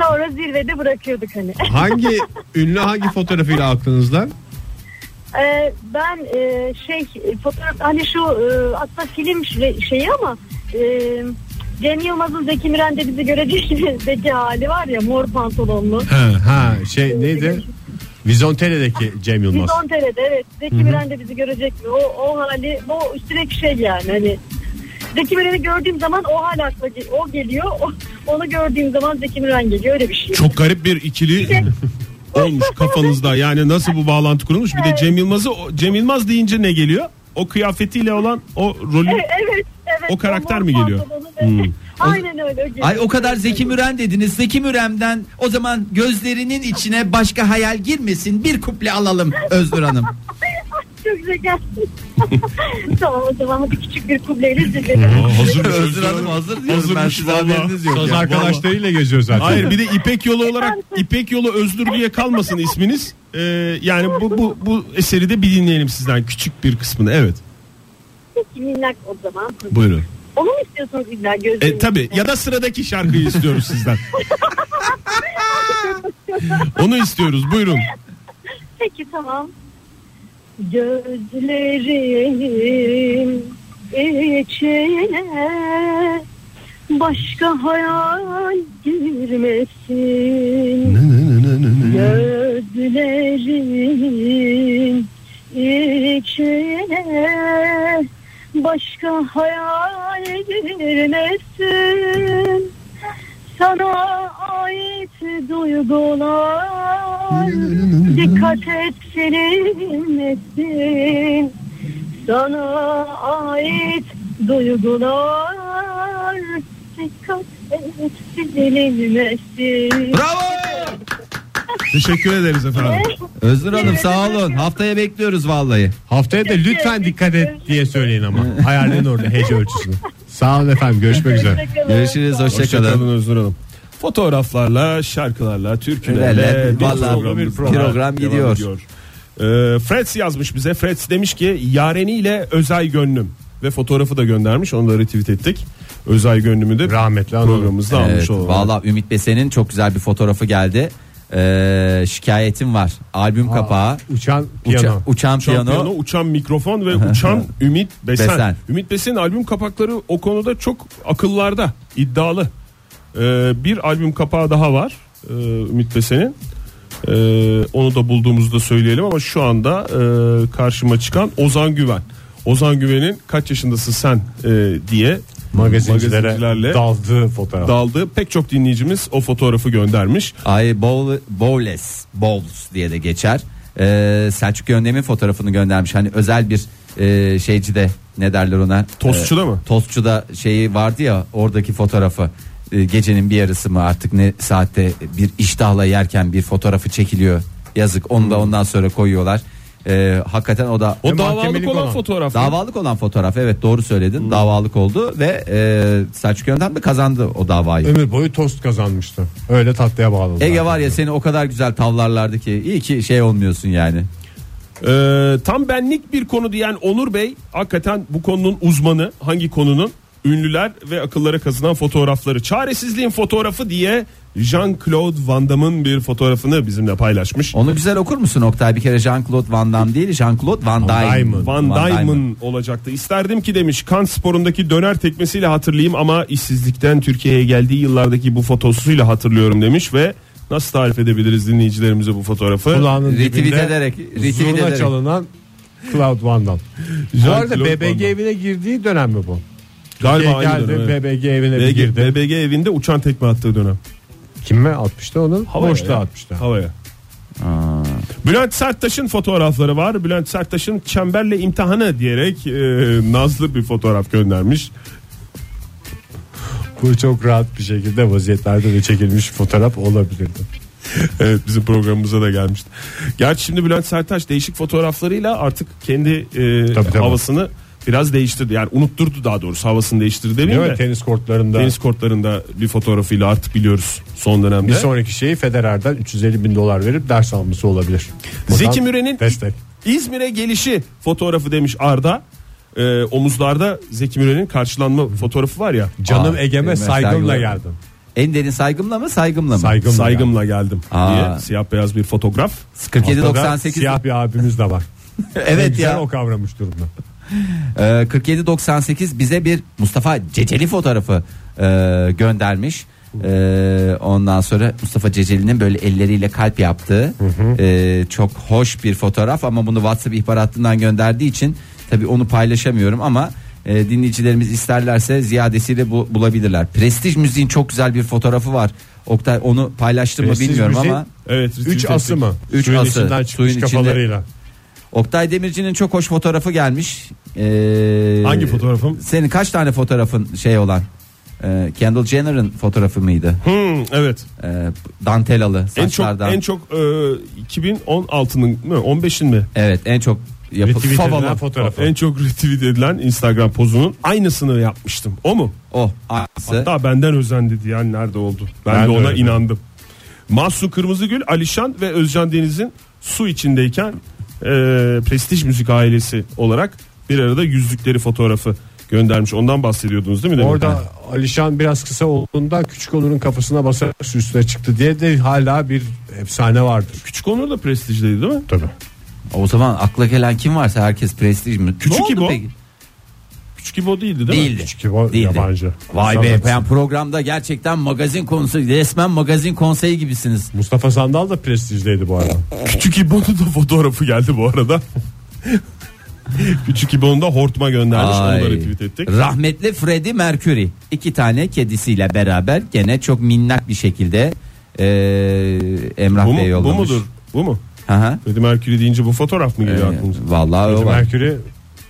Sonra zirvede bırakıyorduk hani. Hangi ünlü hangi fotoğrafıyla aklınızda? Ee, ben e, şey fotoğraf hani şu e, aslında film şey- şeyi ama e, Cem Yılmaz'ın Zeki Müren'de bizi görecek Zeki hali var ya mor pantolonlu. Ha, ha şey neydi? Vizontele'deki Cem Yılmaz. Vizontere'de evet Zeki Müren de bizi görecek mi? O, o hali bu sürekli şey yani hani Zeki Müren'i gördüğüm zaman o hal akla o geliyor. O, onu gördüğüm zaman Zeki Müren geliyor öyle bir şey. Çok garip bir ikili olmuş kafanızda. Yani nasıl bu bağlantı kurulmuş? Bir de Cem Yılmaz'ı Cem Yılmaz deyince ne geliyor? O kıyafetiyle olan o rolü Evet, evet. O karakter mi geliyor? Hmm. Aynen öyle. geliyor. Ay o kadar Zeki Müren dediniz. Zeki Müren'den o zaman gözlerinin içine başka hayal girmesin. Bir kuple alalım Öznur Hanım. Çok zekalısın. tamam o zaman hadi küçük bir kubleyle zirvede. hazır Öznur Hanım hazır diyorum ben Hazırmış size vallahi. haberiniz yok. Söz ya. arkadaşlarıyla geziyor zaten. Hayır bir de İpek Yolu olarak İpek Yolu Özgür diye kalmasın isminiz. Ee, yani bu, bu bu eseri de bir dinleyelim sizden küçük bir kısmını. Evet. Peki minnak o zaman. Buyurun. Onu mu istiyorsunuz illa gözünüzü? E, tabi ya da sıradaki şarkıyı istiyoruz sizden. Onu istiyoruz. Buyurun. Peki tamam. Gözlerim içine başka hayal girmesin. Gözlerim içine başka hayal girmesin. Sana ait duygular dikkat et silinmesin. Sana ait duygular dikkat et silinmesin. Bravo. Teşekkür ederiz efendim. Öznur Hanım sağ olun. Haftaya bekliyoruz vallahi. Haftaya da lütfen dikkat et diye söyleyin ama. Ayarlayın orada hece ölçüsünü. Sağ olun efendim görüşmek üzere. Görüşürüz hoşçakalın. Hoşçakalın Özgür Hanım. Fotoğraflarla, şarkılarla, türkülerle Öyle, bir vallahi program, bir program devam gidiyor. Ee, Freds yazmış bize. Freds demiş ki Yareniyle Özay Gönlüm ve fotoğrafı da göndermiş. Onu da retweet ettik. Özay Gönlüm'ü de Rahmetli programımızda almış Evet, olalım. Valla Ümit Besen'in çok güzel bir fotoğrafı geldi. Ee, şikayetim var. Albüm kapağı. Uçan Uça- piyano. uçan Uçan piyano. piyano, uçan mikrofon ve uçan Ümit Besen. Besen. Ümit Besen'in albüm kapakları o konuda çok akıllarda, iddialı. Ee, bir albüm kapağı daha var ee, Ümit Besen'in. Ee, onu da bulduğumuzda söyleyelim ama şu anda e, karşıma çıkan Ozan Güven. Ozan Güven'in kaç yaşındasın sen e, diye Magazincilere magazincilerle daldığı fotoğraf. daldığı pek çok dinleyicimiz o fotoğrafı göndermiş. Ay Bowl, Bowles, Bowles diye de geçer. Ee, Selçuk Yöntem'in fotoğrafını göndermiş. Hani özel bir e, şeyci de ne derler ona? Tostçuda mı? Tostçuda şeyi vardı ya oradaki fotoğrafı. Ee, gecenin bir yarısı mı artık ne saatte bir iştahla yerken bir fotoğrafı çekiliyor. Yazık onu da ondan sonra koyuyorlar. E, hakikaten o da O davalık mahkemelik olan, olan. fotoğraf. davalık olan fotoğraf. Evet doğru söyledin. Davalık oldu ve e, Selçuk Yöntem de kazandı o davayı. Ömür boyu tost kazanmıştı. Öyle tatlıya bağladı. Ege var ya seni o kadar güzel tavlarlardı ki iyi ki şey olmuyorsun yani. Ee, tam benlik bir konu diyen Onur Bey hakikaten bu konunun uzmanı. Hangi konunun? Ünlüler ve akıllara kazınan fotoğrafları. Çaresizliğin fotoğrafı diye Jean-Claude Van Damme'ın bir fotoğrafını bizimle paylaşmış. Onu güzel okur musun Oktay? Bir kere Jean-Claude Van Damme değil Jean-Claude Van Damme. Damme. Van Dijmen olacaktı. İsterdim ki demiş kan sporundaki döner tekmesiyle hatırlayayım ama işsizlikten Türkiye'ye geldiği yıllardaki bu fotosuyla hatırlıyorum demiş ve nasıl tarif edebiliriz dinleyicilerimize bu fotoğrafı? Kulağının Retweet ederek, retweet ederek. çalınan Cloud Van'dan. Bu Jean-Claude arada Van BBG Damme. evine girdiği dönem mi bu? Galiba Türkiye aynı geldi dönem. BBG evine BG, girdi. BBG evinde uçan tekme attığı dönem. Kime atmıştı onu? Havaya Boşluğa ya. atmıştı. Havaya. Aa. Bülent Serttaş'ın fotoğrafları var. Bülent Serttaş'ın çemberle imtihanı diyerek e, nazlı bir fotoğraf göndermiş. Bu çok rahat bir şekilde vaziyetlerde de çekilmiş fotoğraf olabilirdi. Evet bizim programımıza da gelmişti. Gerçi şimdi Bülent Serttaş değişik fotoğraflarıyla artık kendi e, Tabii, tabii. havasını biraz değiştirdi. Yani unutturdu daha doğrusu havasını değiştirdi Değil demeyeyim mi? de. Tenis kortlarında Tenis kortlarında bir fotoğrafıyla artık biliyoruz son dönemde. bir sonraki şeyi Federer'den 350 bin dolar verip ders alması olabilir. Buradan Zeki Müren'in destek. İzmir'e gelişi fotoğrafı demiş Arda. Ee, omuzlarda Zeki Müren'in karşılanma fotoğrafı var ya. Canım Aa, Ege'me saygımla saygılar. geldim. En derin saygımla mı saygımla mı? Saygımla, Saygımla geldim Aa. diye siyah beyaz bir fotoğraf. 47-98 Siyah bir abimiz de var. Evet güzel ya. o kavramış durumda. Ee, 47-98 bize bir Mustafa Ceceli fotoğrafı e, göndermiş. Ee, ondan sonra Mustafa Ceceli'nin böyle elleriyle kalp yaptığı e, çok hoş bir fotoğraf ama bunu WhatsApp ihbaratından gönderdiği için tabi onu paylaşamıyorum ama e, dinleyicilerimiz isterlerse ziyadesiyle bu, bulabilirler. Prestij müziğin çok güzel bir fotoğrafı var. Oktay onu paylaştım mı Prestij bilmiyorum müziğin ama Evet. Üç retweet ası ettik. mı? Üç Suyun ası. içinden çıkmış Suyun içinde- kafalarıyla. Oktay Demirci'nin çok hoş fotoğrafı gelmiş. Ee, Hangi fotoğrafım? Senin kaç tane fotoğrafın şey olan? Ee, Kendall Jenner'ın fotoğrafı mıydı? Hmm, evet. Ee, dantelalı En çok saçlardan. en çok e, 2016'nın mı 15'in mi? Evet en çok yapı edilen fotoğrafı. En çok retweet edilen Instagram pozunun aynısını yapmıştım. O mu? O aynısı. Hatta benden özendi diyen nerede oldu? Ben, Ben de ona öyle. inandım. Mahsun Kırmızıgül, Alişan ve Özcan Deniz'in su içindeyken e, prestij müzik ailesi olarak bir arada yüzlükleri fotoğrafı göndermiş. Ondan bahsediyordunuz değil mi? demin? Orada Alişan biraz kısa olduğunda küçük Onur'un kafasına basarak üstüne çıktı diye de hala bir efsane vardır. Küçük Onur da prestijdeydi değil mi? Tabii. O zaman akla gelen kim varsa herkes prestij mi? Küçük Ne oldu İbo. peki? Küçük İbo değildi değil mi? Değildi. Küçük İbo Değildi. yabancı. Vay be Mustafa- ben programda gerçekten magazin konusu resmen magazin konseyi gibisiniz. Mustafa Sandal da prestijdeydi bu arada. Küçük İbo'nun da fotoğrafı geldi bu arada. Küçük İbo'nun da hortuma göndermiş. Onu da Ay. retweet ettik. Rahmetli Freddie Mercury iki tane kedisiyle beraber gene çok minnak bir şekilde e, Emrah Bu, mu, Bey bu yollamış. mudur? Bu mu? Hı hı. Freddie Mercury deyince bu fotoğraf mı geliyor Ee, aklınıza? vallahi o Freddie var. Mercury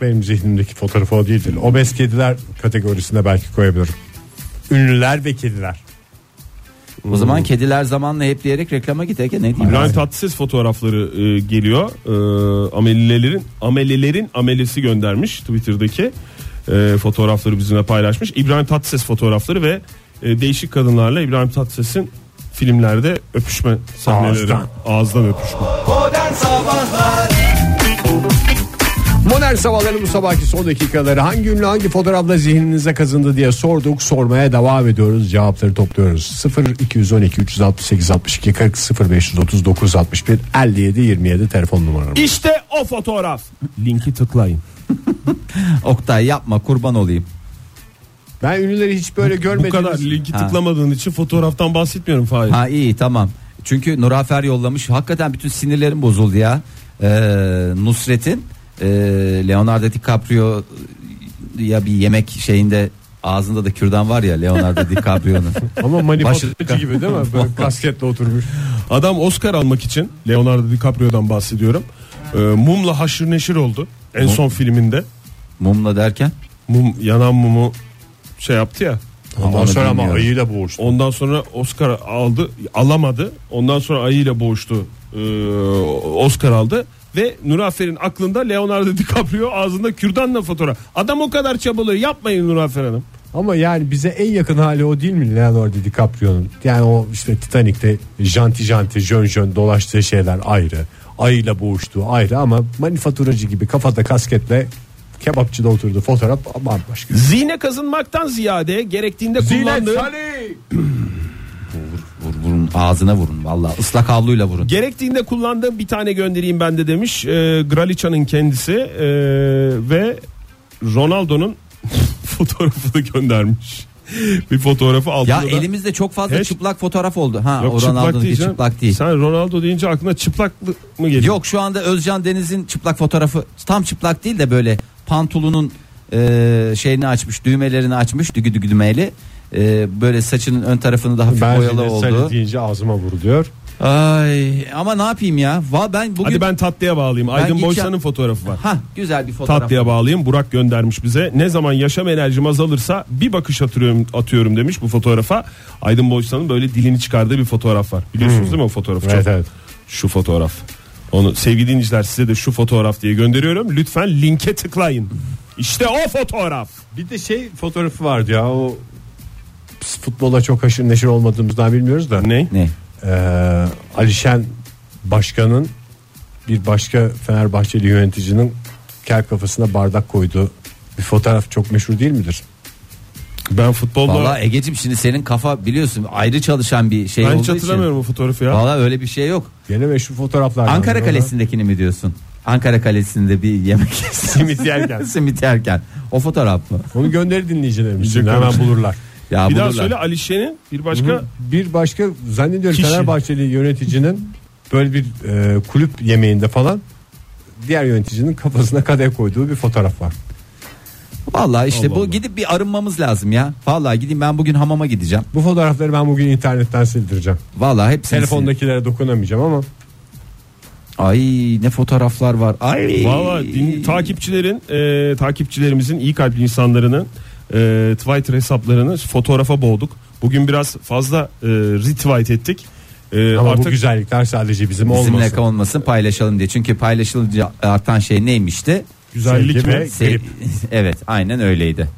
benim zihnimdeki fotoğrafı o değildir. Obez kediler kategorisine belki koyabilirim. Ünlüler ve kediler. O zaman kediler zamanla hep diyerek reklama git Ege ne diyeyim? İbrahim Tatlıses fotoğrafları e, geliyor. E, amelelerin amelelerin amelesi göndermiş Twitter'daki e, fotoğrafları bizimle paylaşmış. İbrahim Tatlıses fotoğrafları ve e, değişik kadınlarla İbrahim Tatlıses'in filmlerde öpüşme sahneleri. Ağızdan. Ağızdan öpüşme. Modern sabahların bu sabahki son dakikaları hangi ünlü hangi fotoğrafla zihninize kazındı diye sorduk. Sormaya devam ediyoruz. Cevapları topluyoruz. 0 212 368 62 40 0 539 61 57 27 telefon numaramız. İşte o fotoğraf. Linki tıklayın. Oktay yapma kurban olayım. Ben ünlüleri hiç böyle Bu görmedim. kadar linki Ha. tıklamadığın için fotoğraftan bahsetmiyorum Fahir. Ha iyi tamam. Çünkü Nurafer yollamış. Hakikaten bütün sinirlerim bozuldu ya. Ee, Nusret'in e, Leonardo DiCaprio ya bir yemek şeyinde ağzında da kürdan var ya Leonardo DiCaprio'nun. Ama manipülatif Başı- gibi değil mi? Böyle kasketle oturmuş. Adam Oscar almak için Leonardo DiCaprio'dan bahsediyorum. E, mumla haşır neşir oldu. En Mum. son filminde. Mumla derken Mum yanan mumu şey yaptı ya. Ondan Onu sonra ama bilmiyorum. ayıyla boğuştu. Ondan sonra Oscar aldı, alamadı. Ondan sonra ayıyla boğuştu. Ee, Oscar aldı. Ve Nurafer'in aklında Leonardo DiCaprio ağzında kürdanla fotoğraf. Adam o kadar çabalıyor yapmayın Nurafer Hanım. Ama yani bize en yakın hali o değil mi Leonardo DiCaprio'nun? Yani o işte Titanic'te janti janti jön jön dolaştığı şeyler ayrı. Ayıyla boğuştuğu ayrı ama manifaturacı gibi kafada kasketle kebapçıda oturduğu fotoğraf bambaşka. Zine kazınmaktan ziyade gerektiğinde kullandığı Vur, vurun ağzına vurun valla ıslak havluyla vurun. gerektiğinde kullandığım bir tane göndereyim ben de demiş. E, Gralica'nın kendisi e, ve Ronaldo'nun fotoğrafını göndermiş. bir fotoğrafı altında Ya da- elimizde çok fazla Hiç- çıplak fotoğraf oldu. Ha Yok o çıplak değil, canım. çıplak değil. Sen Ronaldo deyince aklına çıplaklık mı geliyor? Yok şu anda Özcan Deniz'in çıplak fotoğrafı tam çıplak değil de böyle pantolonun e, şeyini açmış düğmelerini açmış dügü dügü düğmeli. E, böyle saçının ön tarafını da hafif Ben boyalı de oldu. Deyince ağzıma vuruluyor. Ay ama ne yapayım ya? Va ben bugün Hadi ben tatlıya bağlayayım. Aydın gideceğim. Boysan'ın fotoğrafı var. ha güzel bir fotoğraf. Tatlıya bağlayayım. Burak göndermiş bize. Ne zaman yaşam enerjim azalırsa bir bakış atıyorum, atıyorum demiş bu fotoğrafa. Aydın Boysan'ın böyle dilini çıkardığı bir fotoğraf var. Biliyorsunuz değil mi o fotoğrafı? Evet, Çok- evet. Şu fotoğraf. Onu sevgili dinleyiciler size de şu fotoğraf diye gönderiyorum. Lütfen linke tıklayın. İşte o fotoğraf. Bir de şey fotoğrafı vardı ya o biz futbola çok haşır neşir olmadığımızdan bilmiyoruz da. Ne? Ne? Ee, Alişen Başkan'ın bir başka Fenerbahçeli yöneticinin kel kafasına bardak koyduğu bir fotoğraf çok meşhur değil midir? Ben futbolda Valla Ege'cim şimdi senin kafa biliyorsun ayrı çalışan bir şey ben olduğu hiç için. hatırlamıyorum o fotoğrafı ya. Valla öyle bir şey yok. Gene meşhur fotoğraflar. Ankara Kalesi'ndekini mi diyorsun? Ankara Kalesi'nde bir yemek Simit yerken. simit yerken. O fotoğraf mı? Onu gönder dinleyicilerimiz. Hemen bulurlar. Ya bir daha söyle Alişen'in bir başka Bir başka zannediyorum Kişi. Fenerbahçeli yöneticinin böyle bir e, kulüp yemeğinde falan diğer yöneticinin kafasına kadeh koyduğu bir fotoğraf var. Vallahi işte Allah bu Allah. gidip bir arınmamız lazım ya. Vallahi gideyim ben bugün hamama gideceğim. Bu fotoğrafları ben bugün internetten sildireceğim. Vallahi hepsini. Telefondakilere dokunamayacağım ama Ay ne fotoğraflar var. Ay. Valla din- takipçilerin e, takipçilerimizin iyi kalpli insanlarının e, Twitter hesaplarını fotoğrafa boğduk. Bugün biraz fazla e, retweet ettik. E, ama bu artık güzellikler sadece bizim Bizimle olmasın. olmasın paylaşalım diye. Çünkü paylaşılınca artan şey neymişti? güzellik Sevgi mi? ve- Se- Grip. evet aynen öyleydi.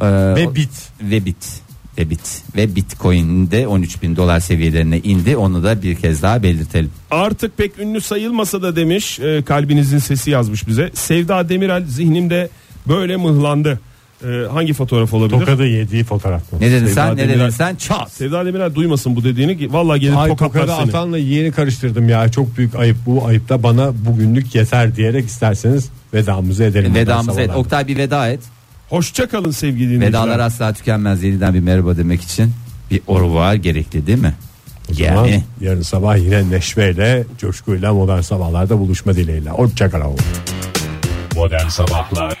Ee, Ve bit. ve bit ve bit ve bitcoin de 13 bin dolar seviyelerine indi onu da bir kez daha belirtelim. Artık pek ünlü sayılmasa da demiş e, kalbinizin sesi yazmış bize. Sevda Demirel zihnimde böyle mıhlandı. E, hangi fotoğraf olabilir? Tokadı yediği fotoğraf mı? Ne dedin Sevda sen ne Demirel- dedin sen çat. Sevda Demirel duymasın bu dediğini. Vallahi gelir Ay tokatlar tokadı seni. atanla yeğeni karıştırdım ya. Çok büyük ayıp bu ayıp da bana bugünlük yeter diyerek isterseniz vedamızı edelim. Vedamızı et. Oktay bir veda et. Hoşça kalın sevgili dinleyiciler. Vedalar asla tükenmez. Yeniden bir merhaba demek için bir oruvar gerekli değil mi? O zaman Yani yarın sabah yine neşveyle, coşkuyla modern sabahlarda buluşma dileğiyle. Hoşçakalın. Modern Sabahlar